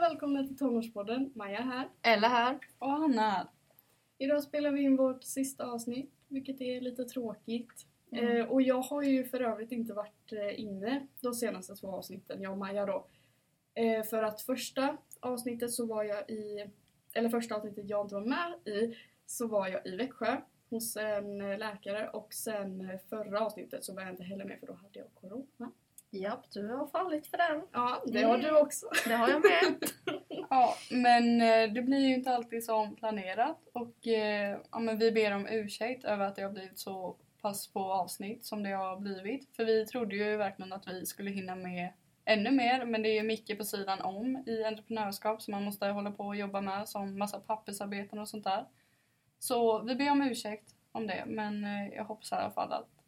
och välkomna till Tonårspodden. Maja här. Ella här. Och Hanna. Idag spelar vi in vårt sista avsnitt, vilket är lite tråkigt. Mm. Eh, och jag har ju för övrigt inte varit eh, inne de senaste två avsnitten, jag och Maja då. Eh, för att första avsnittet så var jag i, eller första avsnittet jag inte var med i, så var jag i Växjö hos en eh, läkare och sen eh, förra avsnittet så var jag inte heller med för då hade jag corona. Japp, du har fallit för den. Ja, det har du också. Det har jag med. Ja, men eh, det blir ju inte alltid som planerat och eh, ja, men vi ber om ursäkt över att det har blivit så pass på avsnitt som det har blivit. För vi trodde ju verkligen att vi skulle hinna med ännu mer men det är ju mycket på sidan om i entreprenörskap som man måste hålla på och jobba med som massa pappersarbeten och sånt där. Så vi ber om ursäkt om det men eh, jag hoppas i alla fall att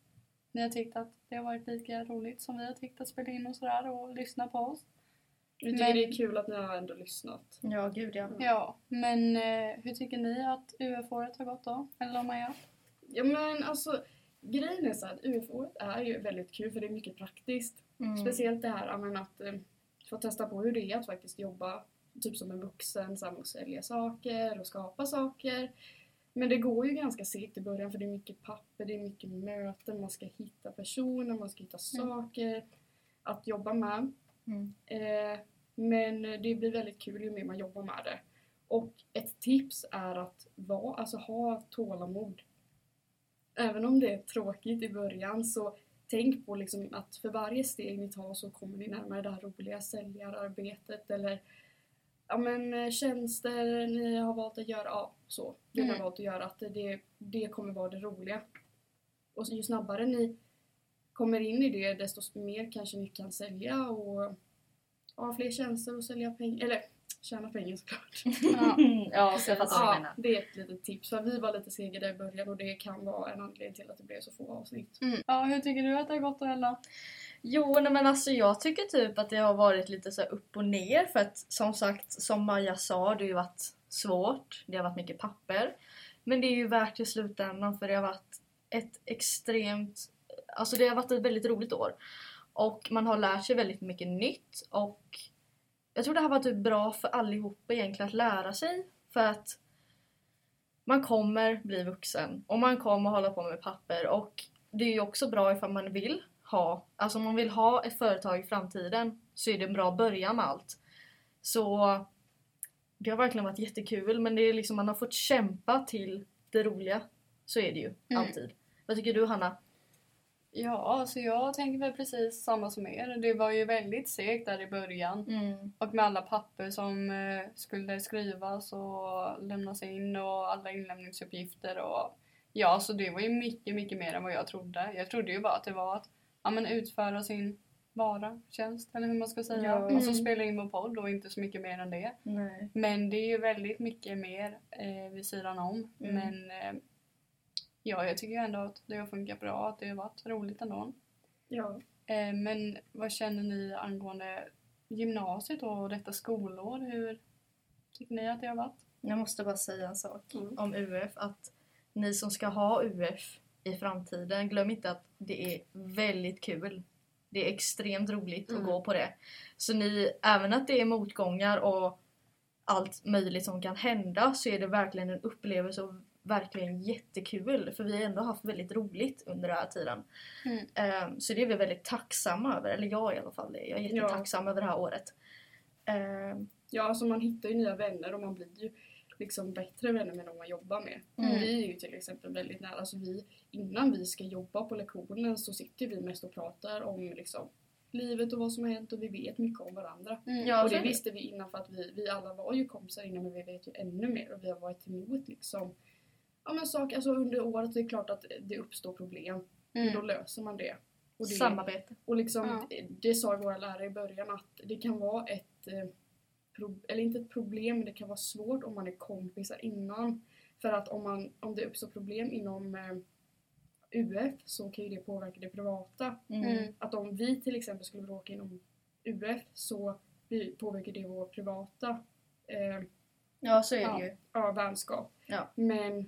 ni har tyckt att det har varit lika roligt som vi har tyckt att spela in och sådär och lyssna på oss. Vi tycker Men- det är kul att ni har ändå lyssnat. Ja, gud ja. Ja, men eh, hur tycker ni att UF-året har gått då? Eller Maja? Ja men alltså grejen är så att UF-året är ju väldigt kul för det är mycket praktiskt. Mm. Speciellt det här men att eh, få testa på hur det är att faktiskt jobba typ som en vuxen, så här, med att sälja saker och skapa saker. Men det går ju ganska segt i början för det är mycket papper, det är mycket möten, man ska hitta personer, man ska hitta saker att jobba med. Mm. Eh, men det blir väldigt kul ju mer man jobbar med det. Och ett tips är att vara, alltså ha tålamod. Även om det är tråkigt i början så tänk på liksom att för varje steg ni tar så kommer ni närmare det här roliga säljararbetet eller ja, men, eh, tjänster ni har valt att göra. Ja, så. Det ni Mm. har valt att göra. Att det, det kommer vara det roliga. Och ju snabbare ni kommer in i det desto mer kanske ni kan sälja och ha fler tjänster och sälja pengar. Eller tjäna pengar såklart. Ja. Ja, så jag fattar vad du Ja, menar. det är ett litet tips. För vi var lite sega där i början och det kan vara en anledning till att det blev så få avsnitt. ja, hur tycker du att det har gått då Ella? Jo, nej, men alltså jag tycker typ att det har varit lite så här upp och ner för att som sagt, som Maja sa, det har ju varit svårt. Det har varit mycket papper. Men det är ju värt i slutändan för det har varit ett extremt, alltså det har varit ett väldigt roligt år. Och man har lärt sig väldigt mycket nytt och jag tror det här var typ bra för allihopa egentligen att lära sig för att man kommer bli vuxen och man kommer hålla på med papper och det är ju också bra ifall man vill ha, alltså om man vill ha ett företag i framtiden så är det en bra början med allt. Så det har verkligen varit jättekul men det är liksom man har fått kämpa till det roliga. Så är det ju Mm. alltid. Vad tycker du Hanna? Ja, alltså jag tänker väl precis samma som er. Det var ju väldigt segt där i början. Mm. Och med alla papper som eh, skulle skrivas och lämnas in och alla inlämningsuppgifter och ja, så det var ju mycket, mycket mer än vad jag trodde. Jag trodde ju bara att det var att ja, men utföra sin vara, tjänst eller hur man ska säga. Ja. Och så Mm. spela in på podd och inte så mycket mer än det. Nej. Men det är ju väldigt mycket mer eh, vid sidan om. Mm. Men eh, ja, jag tycker ändå att det har funkat bra, att det har varit roligt ändå. Ja. Eh, men vad känner ni angående gymnasiet och detta skolår? Hur tycker ni att det har varit? Jag måste bara säga en sak Mm. om UF. Att ni som ska ha UF i framtiden, glöm inte att det är väldigt kul. Det är extremt roligt Mm. att gå på det. Så ni, även att det är motgångar och allt möjligt som kan hända så är det verkligen en upplevelse och verkligen jättekul. För vi har ändå haft väldigt roligt under den här tiden. Mm. Ehm, så det är vi väldigt tacksamma över. Eller jag i alla fall. Jag är jättetacksam över det här året. Ehm, ja, alltså man hittar ju nya vänner och man blir ju liksom bättre vänner med de man jobbar med. Mm. Vi är ju till exempel väldigt nära. Alltså vi, innan vi ska jobba på lektionen så sitter vi mest och pratar om liksom, livet och vad som har hänt och vi vet mycket om varandra. Ja, och så det det. visste vi innan för att vi, vi alla var ju kompisar innan men vi vet ju ännu mer och vi har varit emot liksom Ja men saker, alltså under året det är klart att det uppstår problem. Men då Mm. löser man det. Och det Samarbete. och liksom, Ja. det, det sa våra lärare i början att det kan vara ett, eh, eller inte ett problem, men det kan vara svårt om man är kompisar innan. För att om, man, om det uppstår problem inom eh, UF så kan ju det påverka det privata. Mm. Att om vi till exempel skulle bråka inom UF så påverkar det vår privata eh, Ja, så är det Ja. ju. ja, vänskap. Ja. Men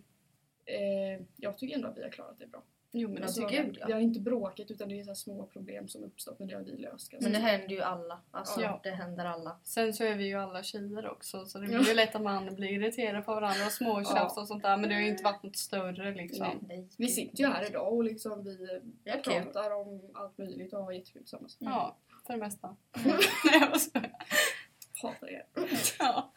eh, jag tycker ändå att vi har klarat det bra. Jo men Alltså, tycker jag. gud, ja. Vi har inte bråkat utan det är så här små problem som uppstått men det har vi löst Men det händer ju alla. Alltså Ja. det händer alla. Sen så är vi ju alla tjejer också så det Ja. blir ju lätt att man blir irriterad på varandra och småtjafs Ja. och sånt där men det har ju inte varit något större liksom. Nej. Nej, Vi sitter ju här idag och liksom vi Vi har kul. pratar om allt möjligt och har jättekul tillsammans. Mm. Ja, för det mesta. Nej. Hatar er. Ja.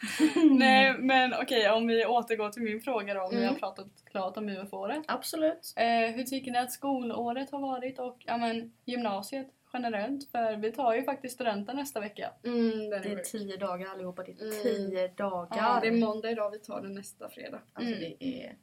Nej men okej om vi återgår till min fråga då om vi Mm. har pratat klart om UF-året. Absolut. Eh, hur tycker ni att skolåret har varit och ja, men, gymnasiet generellt? För vi tar ju faktiskt studenten nästa vecka. Mm, Det är sjuk. tio dagar allihopa. Det är Mm. tio dagar. Ja, Det är måndag idag, vi tar den nästa fredag. Alltså Mm. det är...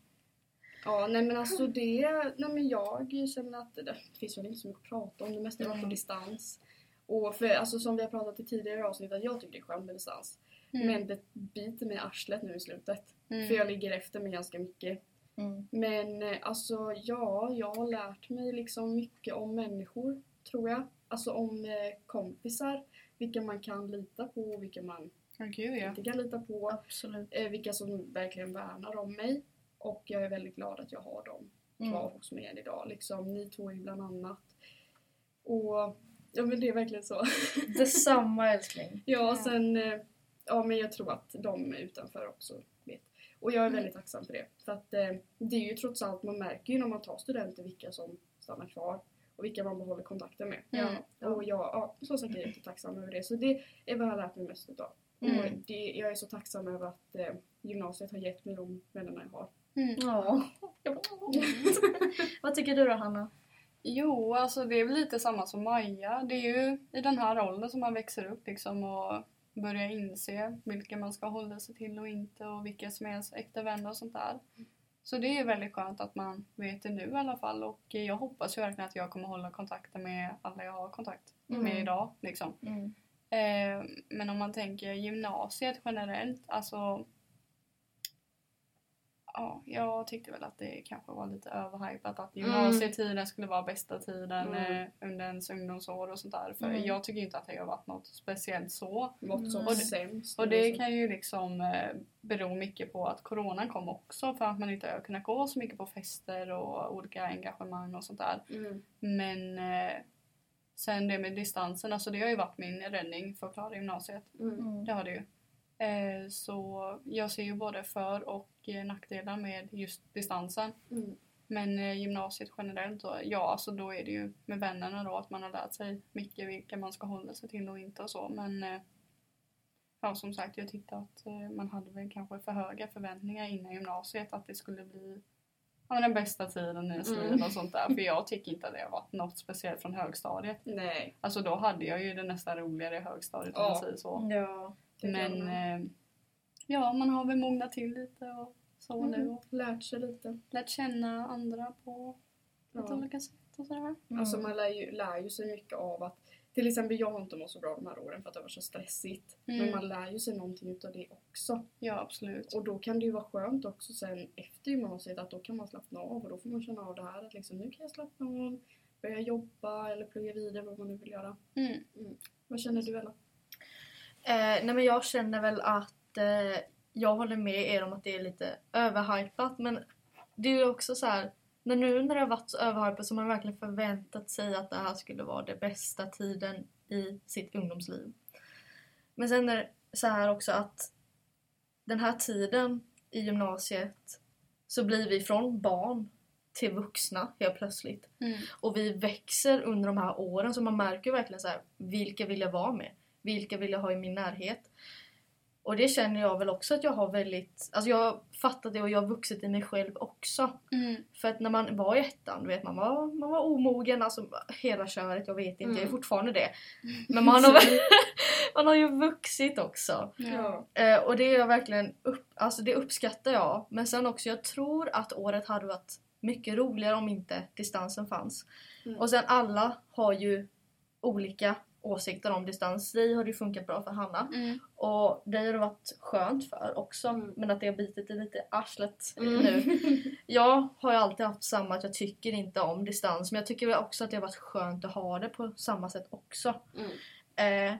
Ja, nej men alltså det, nej men jag känner att det, det finns väl inte så mycket att prata om. Det mesta är på Mm. distans. Och för, alltså som vi har pratat i tidigare avsnitt, att jag tycker det är skönt med distans. Men det biter mig i arslet nu i slutet. Mm. För jag ligger efter med ganska mycket. Mm. Men eh, alltså ja, jag har lärt mig liksom mycket om människor, tror jag. Alltså om eh, kompisar, vilka man kan lita på och vilka man gud ja. inte kan lita på. Eh, vilka som verkligen värnar om mig. Och jag är väldigt glad att jag har dem kvar Mm. hos mig än idag. Liksom, ni två är bland annat. Och ja men det är verkligen så. Detsamma älskling. ja, Ja. sen eh, ja men jag tror att de utanför också. Och jag är Mm. väldigt tacksam för det. För att eh, det är ju trots allt, man märker ju när man tar studenter vilka som stannar kvar och vilka man behåller kontakten med. Ja. Och jag, ja, som sagt, jag är jättetacksam över det. Så det är vad jag har lärt mig mest utav. Mm. Och det, jag är så tacksam över att eh, gymnasiet har gett mig de vännerna jag har. Mm. Ja. Vad tycker du då Hanna? Jo, alltså det är väl lite samma som Maja. Det är ju i den här åldern som man växer upp liksom och börjar inse vilka man ska hålla sig till och inte och vilka som är ens äkta vänner och sånt där. Så det är väldigt skönt att man vet det nu i alla fall och jag hoppas ju verkligen att jag kommer hålla kontakten med alla jag har kontakt med Mm. idag. Liksom. Mm. Eh, men om man tänker gymnasiet generellt, alltså Ja, jag tyckte väl att det kanske var lite överhypat att gymnasietiden skulle vara bästa tiden Mm. eh, under ens ungdomsår och sånt där. För Mm. jag tycker inte att det har varit något speciellt så. Något som Mm. Och det- sämst. Och det kan ju liksom eh, bero mycket på att coronan kom också för att man inte har kunnat gå så mycket på fester och olika engagemang och sånt där. Mm. Men eh, sen det med distansen, alltså det har ju varit min räddning för att klara gymnasiet. Mm. Det har det ju. Eh, så jag ser ju både för och nackdelar med just distansen. Mm. Men eh, gymnasiet generellt då, ja alltså då är det ju med vännerna då att man har lärt sig mycket vilka man ska hålla sig till och inte och så. Men eh, ja som sagt jag tyckte att eh, man hade väl kanske för höga förväntningar innan gymnasiet att det skulle bli ja, den bästa tiden i ens Mm. liv och sånt där. För jag tycker inte att det har varit något speciellt från högstadiet. Nej. Alltså då hade jag ju det nästan roligare i högstadiet om man säger så. Ja. det kan Men man. eh, ja, man har väl mognat till lite och så nu Mm. och Lärt sig lite. lärt känna andra på lite Ja. olika sätt och sådär. Mm. Alltså man lär ju, lär ju sig mycket av att till exempel jag har inte mått så bra de här åren för att det var så stressigt. Men Mm. man lär ju sig någonting utav det också. Ja, absolut. Och då kan det ju vara skönt också sen efter gymnasiet att då kan man slappna av och då får man känna av det här att liksom nu kan jag slappna av, börja jobba eller plugga vidare vad man nu vill göra. Mm. Vad känner du Ella? Eh, nej men jag känner väl att eh, jag håller med er om att det är lite överhypat men det är ju också så här när nu när det har varit så överhypat så har man verkligen förväntat sig att det här skulle vara den bästa tiden i sitt ungdomsliv. Men sen är det så här också att den här tiden i gymnasiet så blir vi från barn till vuxna helt plötsligt. Mm. Och vi växer under de här åren så man märker verkligen så här, vilka vill jag vara med? Vilka vill jag ha i min närhet? Och det känner jag väl också att jag har väldigt, alltså jag har fattat det och jag har vuxit i mig själv också. Mm. För att när man var i ettan, du vet man var, man var omogen, alltså hela köret, jag vet inte, jag är Mm. fortfarande det. Men man har, man har ju vuxit också. Ja. Eh, och det är jag verkligen upp, alltså det uppskattar jag. Men sen också, jag tror att året hade varit mycket roligare om inte distansen fanns. Mm. Och sen alla har ju olika åsikter om distans. Dig har det ju funkat bra för Hanna. Mm. Och dig har det varit skönt för också. Mm. Men att det har bitit i lite i arslet Mm. nu. Jag har ju alltid haft samma, att jag tycker inte om distans. Men jag tycker också att det har varit skönt att ha det på samma sätt också. Mm. Eh,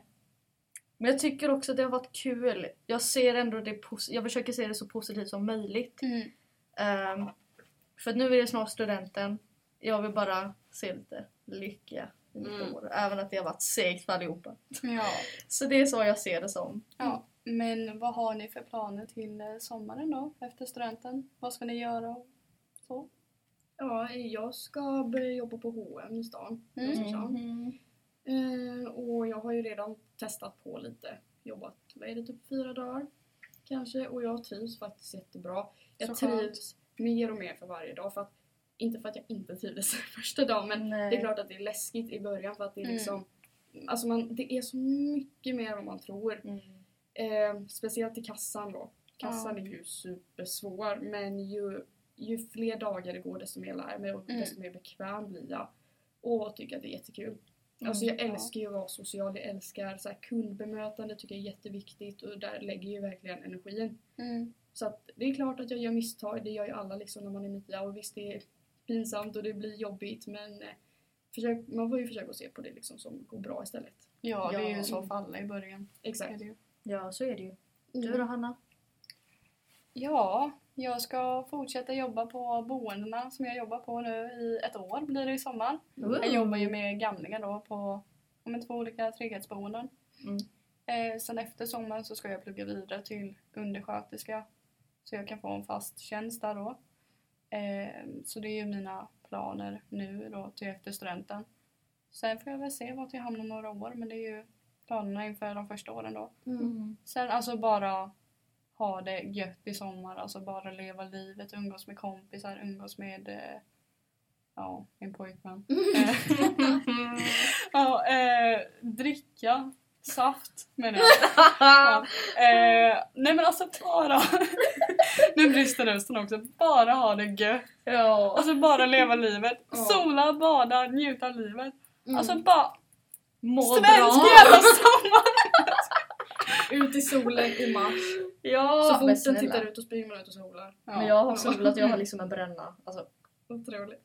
men jag tycker också att det har varit kul. Jag ser ändå det jag försöker se det så positivt som möjligt. Ehm, för nu är det snart studenten. Jag vill bara se lite lycka i mitt Mm. år. Även att det har varit segt för allihopa. Ja. Så det är så jag ser det som. ja. Men vad har ni för planer till eh, sommaren då? Efter studenten? Vad ska ni göra? och Så? Ja, jag ska börja jobba på H&M i stan. Mm. Eh, och jag har ju redan testat på lite. Jobbat, vad är det, typ fyra dagar kanske. Och jag trivs faktiskt jättebra. Jag Så skönt. trivs mer och mer för varje dag. För att, inte för att jag inte trivdes första dagen men Nej. det är klart att det är läskigt i början för att det är Mm. liksom Alltså man, det är så mycket mer än vad man tror. Mm. Eh, speciellt i kassan då. Kassan Ja. är ju supersvår men ju, ju fler dagar det går desto mer lär jag mig och Mm. desto mer bekväm blir jag. Och tycker att det är jättekul. Alltså jag ja. älskar ju att vara social, jag älskar så här kundbemötande, tycker jag är jätteviktigt och där lägger jag ju verkligen energin. Mm. Så att det är klart att jag gör misstag, det gör ju alla liksom när man är nya och visst det är pinsamt och det blir jobbigt men eh, försök, man får ju försöka se på det liksom som går bra istället. Ja, det är ju så för alla i början. Exakt. Ja, så är det ju. Du Mm. då Hanna? Ja, jag ska fortsätta jobba på boendena som jag jobbar på nu i ett år blir det i sommar. Jag jobbar ju med gamlingar då på men två olika trygghetsboenden. Mm. Eh, sen efter sommaren så ska jag plugga vidare till undersköterska så jag kan få en fast tjänst där då. Eh, så det är ju mina planer nu då till efter studenten. Sen får jag väl se vart jag hamnar några år men det är ju planerna inför de första åren då. Mm. Mm. Sen alltså bara ha det gött i sommar, alltså bara leva livet, umgås med kompisar, umgås med eh, ja, min pojkvän. Ja, eh, dricka saft menar jag. Ja. Eh, nej men alltså bara, nu brister rösten också, bara ha det gött. ja. Alltså bara leva livet. Ja. Sola, bada, njuta av livet. Mm. Alltså bara Må svensk bra! jävla sommar! Ut i solen i mars. Ja, så fort den tittar ut och springer man ut och solar. Ja. Men jag har solat, jag har liksom en bränna. Alltså, Otroligt.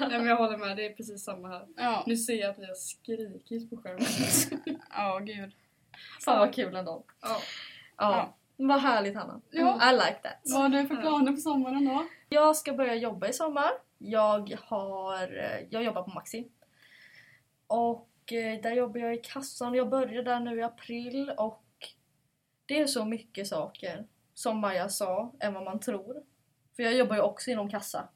Nej men jag håller med, det är precis samma här. Ja, Nu ser jag att vi har skrikit på skärmen. ja gud. fan vad kul ändå. ja. Ja. Vad härligt Hanna. Ja. I like that. Vad har du för planer på sommaren då? Jag ska börja jobba i sommar. Jag har, eh, jag jobbar på Maxi. Och eh, där jobbar jag i kassan. Jag börjar där nu i april och det är så mycket saker, som Maja sa, än vad man tror. För jag jobbar ju också inom kassa.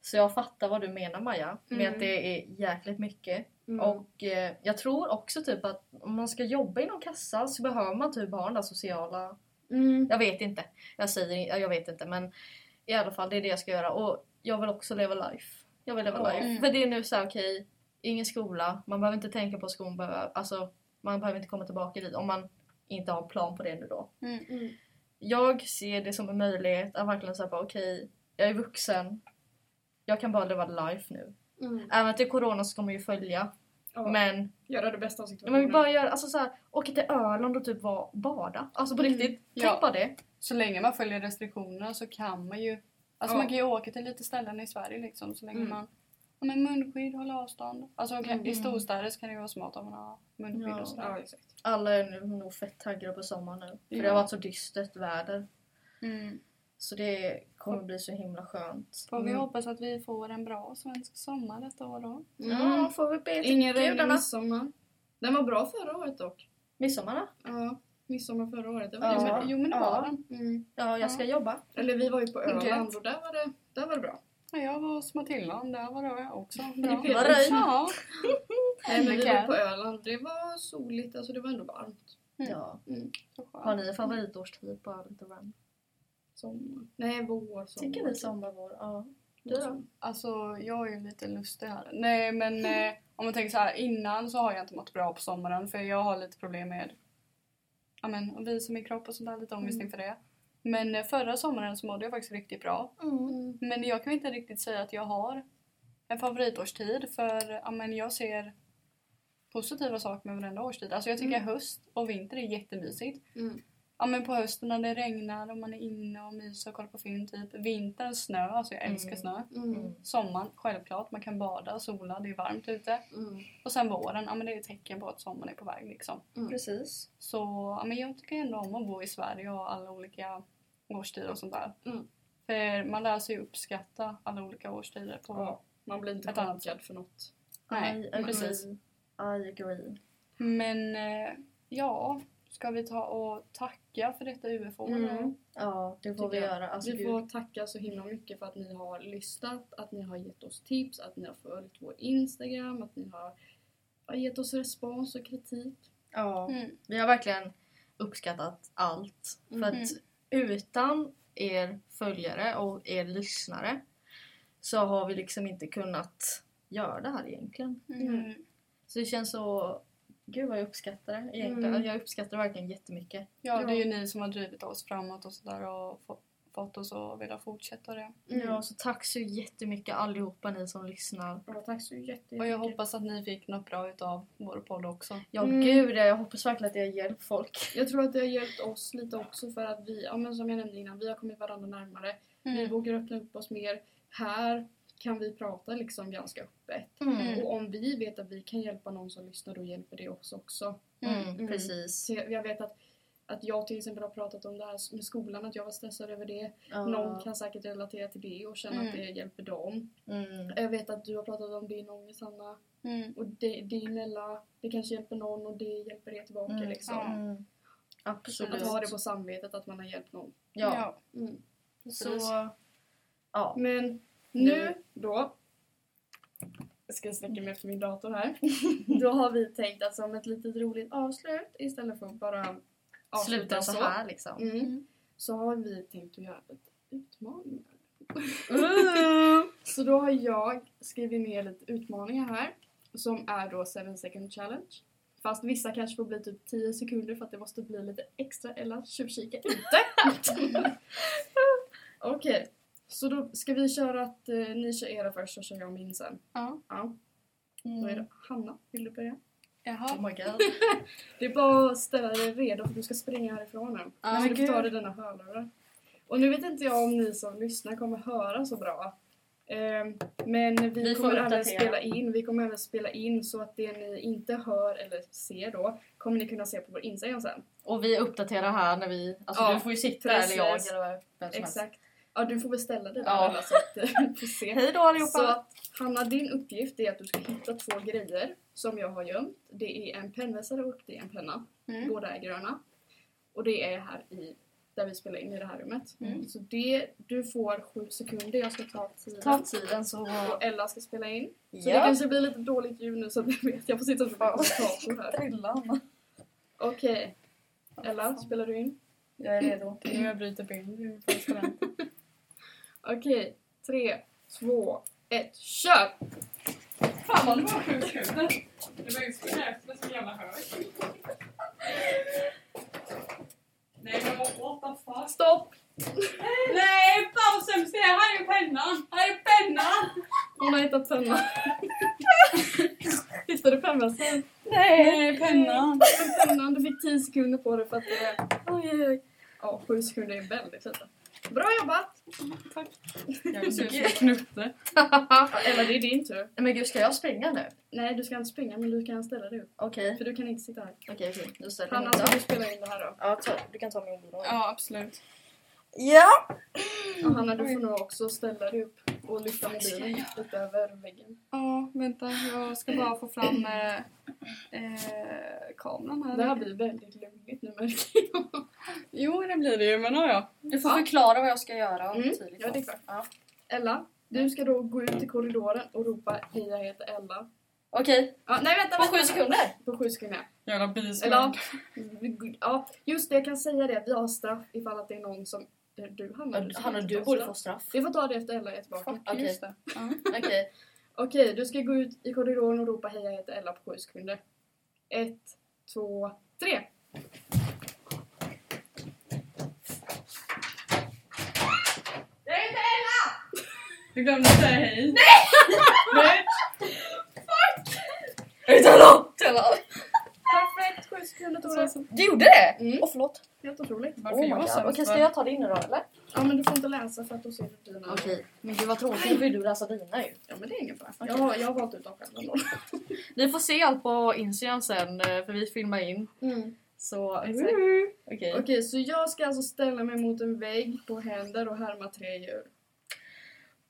Så jag fattar vad du menar Maja, med Mm. att det är jäkligt mycket. Mm. Och eh, jag tror också typ att om man ska jobba inom kassa så behöver man typ ha den där sociala Mm. jag vet inte. Jag säger jag vet inte men i alla fall det är det jag ska göra och jag vill också leva life. Jag vill leva Ja. life. Mm. För det är nu så här, okej, ingen skola, man behöver inte tänka på skolan, behöver- alltså man behöver inte komma tillbaka dit om man inte har en plan på det nu då. Mm. Jag ser det som en möjlighet att verkligen säga okej, jag är vuxen. Jag kan bara leva life nu. Mm. Även är corona så ska man ju följa. Ja. Men Göra det bästa av Ja, situationen. men vi bara gör, alltså såhär, åka till Öland och typ vara, bada. Alltså på Mm, riktigt, ja. tänk bara det. Så länge man följer restriktionerna så kan man ju... Alltså Ja. man kan ju åka till lite ställen i Sverige liksom så länge Mm. man... Ja men munskydd, hålla avstånd. Alltså okej, Mm. i storstäder så kan det ju vara smart om man har munskydd Ja. och sådär. Ja, exakt. Alla är nu nog fett taggade på sommaren nu. För det Ja. har varit så dystert väder. Mm. Så det kommer bli så himla skönt. Får vi Mm. hoppas att vi får en bra svensk sommar detta år då. Ja, får vi be till Ingen gudarna. midsommar. Den var bra förra året dock. Midsommarna? Ja, midsommar förra året. Det var Ja. ja. Jo, men, det Ja. var den. Mm. Ja, jag ska jobba. Eller vi var ju på Öland Gött. och där var det, där var det bra. Ja, jag var hos Matilda, där var det också bra. Var det? Ja. Nej, men vi var på Öland. Det var soligt, alltså det var ändå varmt. Mm. Ja. Mm. Har ni en favoritårstid på varmt? Sommar. Nej, vår, sommar. Tycker ni sommar, vår? Ja. Du då? Alltså jag är ju lite lustig här. Nej men eh, om man tänker så här innan så har jag inte mått bra på sommaren för jag har lite problem med ja, men, att visa min kropp och sånt där, lite ångest Mm. inför det. Men eh, förra sommaren så mådde jag faktiskt riktigt bra. Mm. Men jag kan inte riktigt säga att jag har en favoritårstid för ja, men jag ser positiva saker med varenda årstid. Alltså jag tycker Mm. höst och vinter är jättemysigt. Mm. Ja men på hösten när det regnar och man är inne och myser och kollar på film typ. Vintern snö, alltså jag älskar Mm. snö. Mm. Sommaren, självklart, man kan bada, sola, det är varmt ute. Mm. Och sen våren, ja men det är ett tecken på att sommaren är på väg liksom. Mm. Precis. Så ja, men jag tycker ändå om att bo i Sverige och alla olika årstider och sånt där. Mm. För man lär sig uppskatta alla olika årstider på Ja. Man blir inte chockad för något. Nej, I agree. precis. I agree. Men eh, ja, ska vi ta och tacka för detta UFO? Mm. Ja, det får vi göra. Alltså, vi får tacka så himla mycket för att ni har lyssnat, att ni har gett oss tips, att ni har följt vår Instagram, att ni har har gett oss respons och kritik. Ja, Mm. vi har verkligen uppskattat allt. För Mm. att utan er följare och er lyssnare så har vi liksom inte kunnat göra det här egentligen. Mm. Så det känns så... Gud vad jag uppskattar det egentligen. Mm. Jag uppskattar det verkligen jättemycket. Ja, det är ju ni som har drivit oss framåt och sådär och få, fått oss att vilja fortsätta det. Mm. Ja, så tack så jättemycket allihopa ni som lyssnar. Ja, tack så jättemycket. Och jag hoppas att ni fick något bra utav vår podd också. Ja Mm. gud, jag hoppas verkligen att det har hjälpt folk. Jag tror att det har hjälpt oss lite också för att vi, ja men som jag nämnde innan, vi har kommit varandra närmare. Vi Mm. vågar öppna upp oss mer. Här kan vi prata liksom ganska öppet. Mm. Och om vi vet att vi kan hjälpa någon som lyssnar då hjälper det oss också. Mm, Mm. Precis. Så jag vet att, att jag till exempel har pratat om det här med skolan, att jag var stressad över det. Ja. Någon kan säkert relatera till det och känna Mm. att det hjälper dem. Mm. Jag vet att du har pratat om din ångest Hanna. Mm. Och det, din Ella, det kanske hjälper någon och det hjälper er tillbaka Mm. liksom. Ja. Mm. Absolut. Att ha det på samvetet att man har hjälpt någon. Ja. Mm. precis. Så... Ja. Men nu då jag ska sträcka mig efter min dator här. Då har vi tänkt att som ett litet roligt avslut istället för att bara Sluta så här liksom. Mm. Mm. Så har vi tänkt att göra lite utmaningar. Uh. Så då har jag skrivit ner lite utmaningar här. Som är då 7 second challenge. Fast vissa kanske får bli typ 10 sekunder för att det måste bli lite extra eller tjuvkika inte. Okej, så då ska vi köra att eh, ni kör era först så kör jag min sen. Ja. Ja, då är det Hanna, vill du börja? Jaha. Oh my god. Det är bara att ställa dig redo för du ska springa härifrån nu. Ja, så men du får ta dig dina hörlurar. Och nu vet inte jag om ni som lyssnar kommer höra så bra. Ehm, men vi, Vi kommer även spela in, vi kommer även spela in så att det ni inte hör eller ser då kommer ni kunna se på vår Instagram sen. Och vi uppdaterar här när vi... Alltså Ja, du får ju sitta där eller jag precis. eller vem som helst. Ja, du får beställa det där Ja. alla så att vi får se. Hej då allihopa! Så att, Hanna, din uppgift är att du ska hitta två grejer som jag har gömt. Det är en pennvässare och det är en penna. Mm. Båda är gröna. Och det är här i, där vi spelar in i det här rummet. Mm. Så det, du får sju sekunder, jag ska ta tiden. Ta tiden så... Och Ella ska spela in. Så det Ja. kanske blir lite dåligt ljud nu så att ni vet. Jag får sitta som en kommentator här. Okej. Ella, spelar du in? Jag är redo. Det nu jag bryter ben. Du är på studenten. Okej. Tre, två, ett, kör! Fan vad det var sjukt kul. Det var ju så jävla högt. Nej men what the fuck? Stopp! Nej pausen! Se här är pennan! Här är pennan! Hon har hittat pennan. Hittade du pennvässan? Nej pennan! Pennan, du fick 10 sekunder på dig för att det... Oj, oj, oj. Ja, 7 sekunder är väldigt lite. Bra jobbat! Jag ser ut som en knutte. Ja, Ella, det är din tur. Men gud, ska jag springa nu? Nej, du ska inte springa men du kan ställa dig upp. Okej. För du kan inte sitta här. Okej, okej. Då ställer jag Hanna, ska du upp. spela in det här då? Ja, ta, du kan ta min mobil. Ja absolut. Ja! Och Hanna, du får nog också ställa dig upp och lyfta mobilen lite över väggen. Ja vänta jag ska bara få fram eh, eh, kameran här. Det här blir väldigt lugnigt nu märker jag. Jo det blir det ju men ja. Du får Ja. förklara vad jag ska göra Mm, tydligt. ja, det är klart. Ja. Ella, du ska då gå ut i korridoren och ropa hej jag heter Ella. Okej, Ja, nej vänta, på vänta. sju sekunder. På sju sekunder. Jävla ja, ja, just det jag kan säga det. Vi har straff ifall att det är någon som... eh, Du Hanna, du Hanna, du borde straff. få straff. Vi får ta det efter Ella är tillbaka. Fuck Okej. just det. Ja. Okej. Okej, du ska gå ut i korridoren och ropa hej jag heter Ella på sju sekunder. Ett, två, tre. Jag heter Ella! Du glömde säga hej. Nej! Sekunder tog det. Du gjorde det? Mm. Åh förlåt. Helt otroligt. Varför Oh jag Okej, ska för? jag ta din nu då eller? Ja men du får inte läsa för att då ser du dina. Okej. Men gud vad tråkigt, då vill du läsa dina ju. Ja men det är ingen fara. Okej. Jag, jag har valt ut dem själv ändå. Ni får se allt på Instagram sen eh, för vi filmar in. Mm. Så Exakt. Okej. Okej, så jag ska alltså ställa mig mot en vägg på händer och härma tre djur.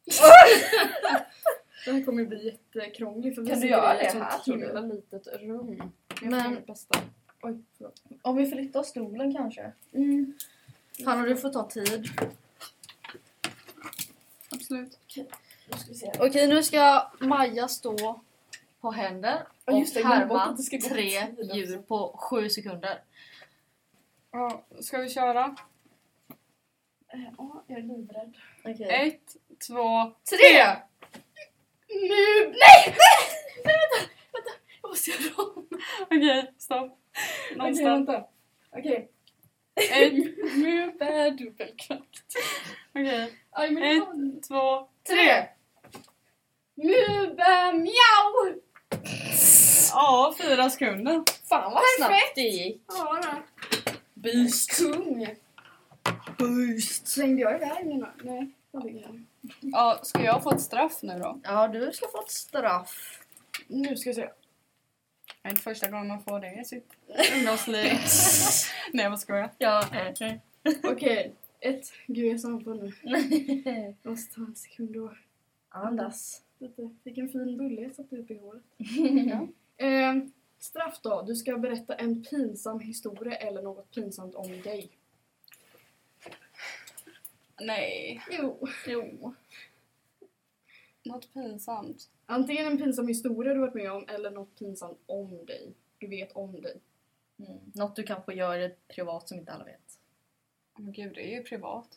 Det här kommer bli jättekrångligt för vi Kan du göra ett det sånt här, tror du? himla litet rum. Men- bästa. Oj, förlåt. Om vi flyttar stolen kanske? Mm. Hanna du får ta tid. Absolut. Okej nu ska Maja stå på händer och just det, härma ska tre djur på sju sekunder. Ja, ska vi köra? Ja, jag är livrädd. Okej. Ett, två, Tre! Nu! Nej! Nej, vänta! Vänta! Jag måste göra om. Okej, stopp. Okej, Någonstans. vänta. Okej. Ett, Nu är dubbelknackt. okej. Aj, men Ett, två, Tre! Muba mjau! ja, fyra sekunder. Fan vad snabbt Perfekt. det gick. Ja, då. Boost. Kung! Boost. Slängde jag iväg mina? Nej, jag. Ja, ska jag få ett straff nu då? Ja du ska få ett straff. Nu ska vi se. Det är inte första gången man får det i sitt ungdomsliv. Nej, jag skojar. Ja. Okej. Ett. Gud, jag är så andfådd nu. Jag måste ta en sekund då. Andas. Lite. Fick en fin bulle jag satte upp i håret. Eh, straff då. Du ska berätta en pinsam historia eller något pinsamt om dig. Nej, Jo. jo. Något pinsamt. Antingen en pinsam historia du varit med om eller något pinsamt om dig. Du vet om dig. Mm. Något du kanske gör privat som inte alla vet. Men gud, det är ju privat.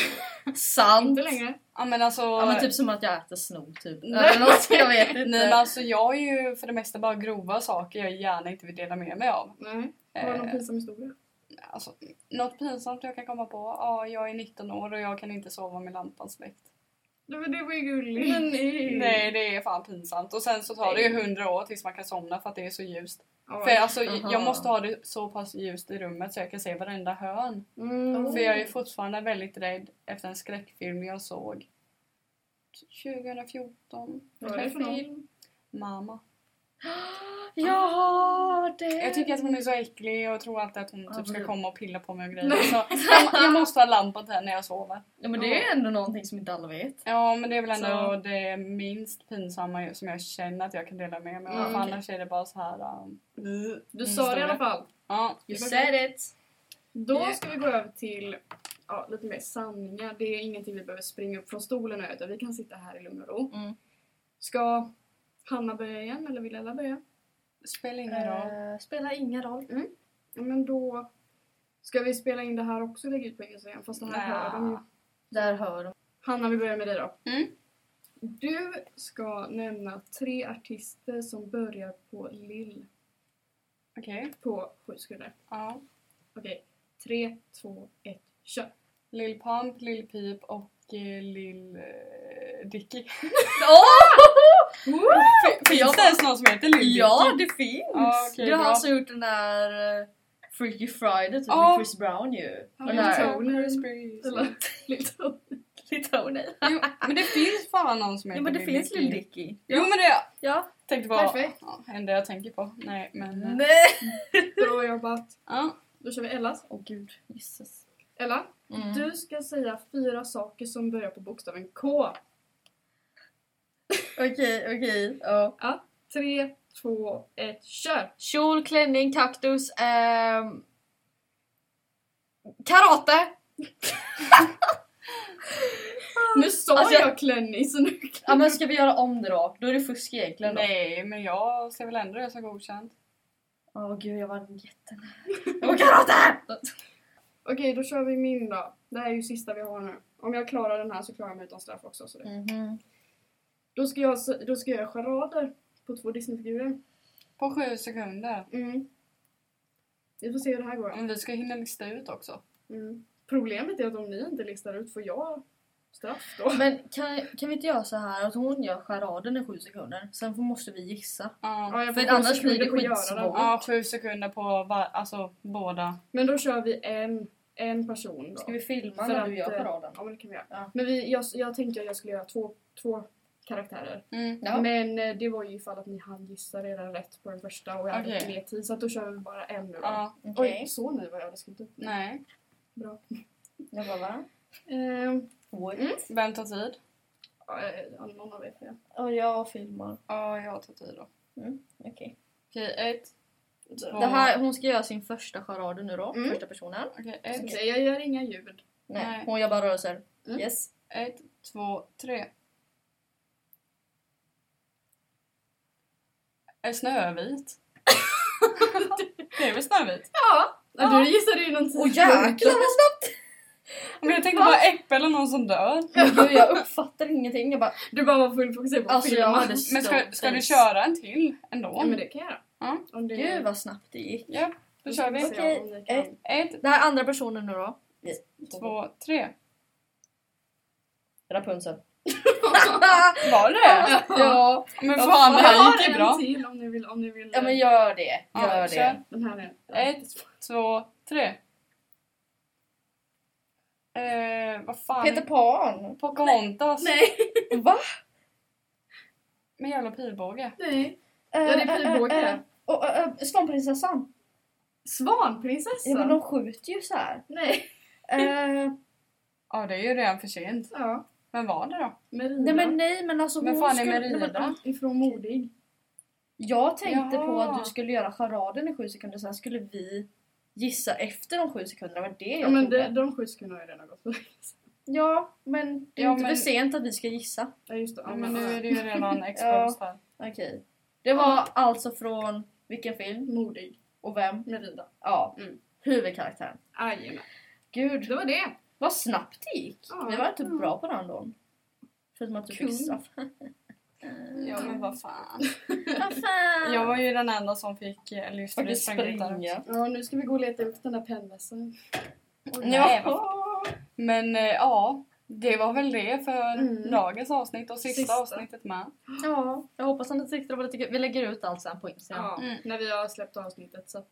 Sant! Inte längre. Ja men alltså... Ja men typ som att jag äter snor typ. Eller något, jag vet inte. Nej men alltså jag är ju för det mesta bara grova saker jag gärna inte vill dela med mig av. Nej. Har du någon Eh, pinsam historia? alltså, något pinsamt jag kan komma på? Ja, jag är 19 år och jag kan inte sova med lampan släckt. Nej men det var ju gulligt. Men nej. Nej det är fan pinsamt. Och sen så tar det ju 100 år tills man kan somna för att det är så ljust. Ja. För alltså Aha. jag måste ha det så pass ljust i rummet så jag kan se varenda hörn. Mm. För jag är fortfarande väldigt rädd efter en skräckfilm jag såg 2014. Vad är det för film? Mamma. Ja, det... Jag tycker att hon är så äcklig och tror alltid att hon typ ska komma och pilla på mig och grejer. Så jag, jag måste ha lampa till henne när jag sover. Ja men det är ändå någonting som inte alla vet. Ja men det är väl ändå Så- det minst pinsamma som jag känner att jag kan dela med mig av. Mm, okej. annars är det bara så här. Um, Du sa det i alla fall. ja. You said it! Då Ja. ska vi gå över till ja, lite mer sanningar. Det är ingenting vi behöver springa upp från stolen och utan vi kan sitta här i lugn och ro. Mm. Ska Hanna börja igen eller vill Ella börja? Spelar ingen roll. Uh, spelar ingen roll. Ja, men då ska vi spela in det här också och lägga ut på Instagram fast det här hör de ju. Där hör de. Hanna vi börjar med dig då. Mm. Du ska nämna tre artister som börjar på Lill Okej. på sju sekunder. Ja. Okej, tre, två, ett, kör! Lill Pump, Lill Peep och eh, Lill eh, Dicky. För Finns det ens någon som heter Lill Dicky? Ja, det finns! Ja, okej, det bra. han som gjort den där uh, Freaky Friday typ Ja. med Chris Brown ju. Lil. Eller Little Lil Tony. Jo, men det finns fan någon som heter Ja men det Lill finns Dicky. Lil Dicky. Jo men det Ja. tänkte på Perfekt. ja, enda jag tänker på. Nej men... eh, Nej! Bra jobbat! Ja. Då kör vi Ellas. Åh gud, jisses. Ella, Mm. du ska säga fyra saker som börjar på bokstaven K. Okej, okej. Ja. Ja, tre, två, ett, kör! Kjol, klänning, kaktus, ehm... Karate! Nu sa Alltså, jag- jag klänning så nu Ja men ska vi göra om det då? Då är det fusk egentligen då. Nej men jag ser väl ändå det som godkänt. Åh gud jag var jättenära. Var karate! Okej, då kör vi min då. Det här är ju sista vi har nu. Om jag klarar den här så klarar jag mig utan straff också. Så det. Mhm. Då, ska jag, då ska jag göra charader på två Disneyfigurer. På sju sekunder. Mm. Vi får se hur det här går. Men vi ska hinna lista ut också. Mm. Problemet är att om ni inte listar ut får jag straff då. Men kan, kan vi inte göra så här att hon gör charaden i sju sekunder, sen får- måste vi gissa. Ja. För annars blir det skitsvårt. Ja, sju sekunder på var, alltså båda. Men då kör vi en, en person då. Ska vi filma när du gör eh, charaden? Ja, men det kan vi göra. Ja. Men vi, jag, jag tänkte att jag skulle göra två, två karaktärer. Mm. Ja. Men eh, det var ju ifall att ni hann gissa redan rätt på den första och jag hade inte mer tid. Så att då kör vi bara en nu då. Ja, Okej. Oj, såg ni vad jag hade skrivit upp? nej. Bra. Jag bara va? What? Mm. Vem tar tid? Ja, ja, någon av er får jag. Filmar. Ja, jag tar tid då. Okej. Okej, ett, två... Det här, hon ska göra sin första charad nu då, Mm. första personen. Okej, ett, jag gör inga ljud. Nej, Nej. hon gör bara rörelser. Mm. Yes. ett, två, tre. Är Snövit? det är väl Snövit? Ja! Ja. Du gissade ju någon Åh jäklar vad snabbt! Men jag tänkte bara Äpple eller någon som dör. Gud, jag uppfattar ingenting. Jag bara, Du bara var full fokuserad på Alltså, filmen. Men ska, ska du köra en till ändå? Ja men det kan jag göra. Ja. Om det... gud vad snabbt det gick. Ja, då kör vi. Okej. Ett, Det här är andra personen nu då. två, tre. Rapunzel. Var det? ja. Men Ja, fan, det här gick ju bra. till om ni vill. Om ni vill ja men gör det. Ja, Gör kör. det. Den här är... Ett, två, tre. Eh, vad fan? Peter Pan. Pocahontas. Nej! Va? Med jävla pilbåge. Nej. Ja det är pilbåge. Och äh, äh, Svanprinsessan. Svanprinsessan? Ja men de skjuter ju så här. Nej. Eh, Ja, det är ju redan för sent. Ja. Men var det då? Merida. nej men nej men alltså Men hon fan är skulle- Merida? nej, men, Ifrån Modig. Jag tänkte på Jaha. att du skulle göra charaden i sju sekunder sen skulle vi gissa efter de sju sekunderna. Var det jag Ja men det, de sju sekunderna har ju redan gått för. Ja men det är Ja, inte men- för sent att vi ska gissa. Ja just det. Ja, men nu är det ju redan exposed här. Okej. Det var alltså från vilken film? Modig. Och vem? Merida. Ja, Mm. huvudkaraktären. Jajamän. Gud, Det var det. Vad snabbt det gick. Ja. Vi var inte Mm. bra på den dagen. Förutom att du fick straff. Ja men vad fan. Vad fan? Jag var ju den enda som fick eh, Faktiskt livsstilen springa. Ja nu ska vi gå och leta upp den där pennvässan. Vad Ja. Men eh, ja, det var väl det för Mm. dagens avsnitt och sista, Sista. avsnittet med. ja, jag hoppas att ni tyckte det var lite kul. Vi lägger ut allt sen på Instagram. Ja, Mm. när vi har släppt avsnittet så att...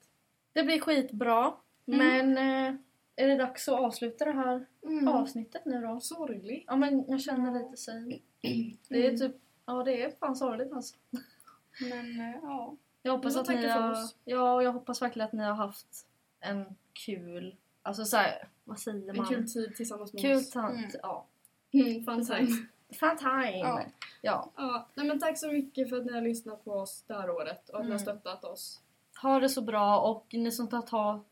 Det blir skitbra. Mm. Men eh, är det dags att avsluta det här Mm. avsnittet nu då? Sorgligt. Ja men jag känner lite så. Det är typ, ja det är fan sorgligt alltså. Men eh, ja. Jag hoppas att ni har, oss. ja och jag hoppas verkligen att ni har haft en kul, alltså såhär, vad säger En man? kul tid tillsammans med Kul oss. tant, Mm. ja. Mm, fun time. Fun time! Ja. Ja. Ja, nej men tack så mycket för att ni har lyssnat på oss det här året och att ni har Mm. stöttat oss. Ha det så bra och ni som tar ta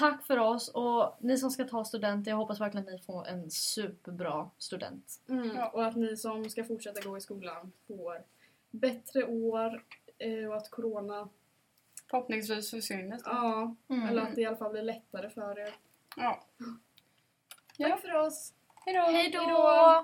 Tack för oss och ni som ska ta studenter, jag hoppas verkligen att ni får en superbra student. Mm. Ja. Och att ni som ska fortsätta gå i skolan får bättre år eh, och att corona, Förhoppningsvis försvinner snart. ja, Mm. eller att det i alla fall blir lättare för er. Ja. Tack för oss! Hejdå! Hej då!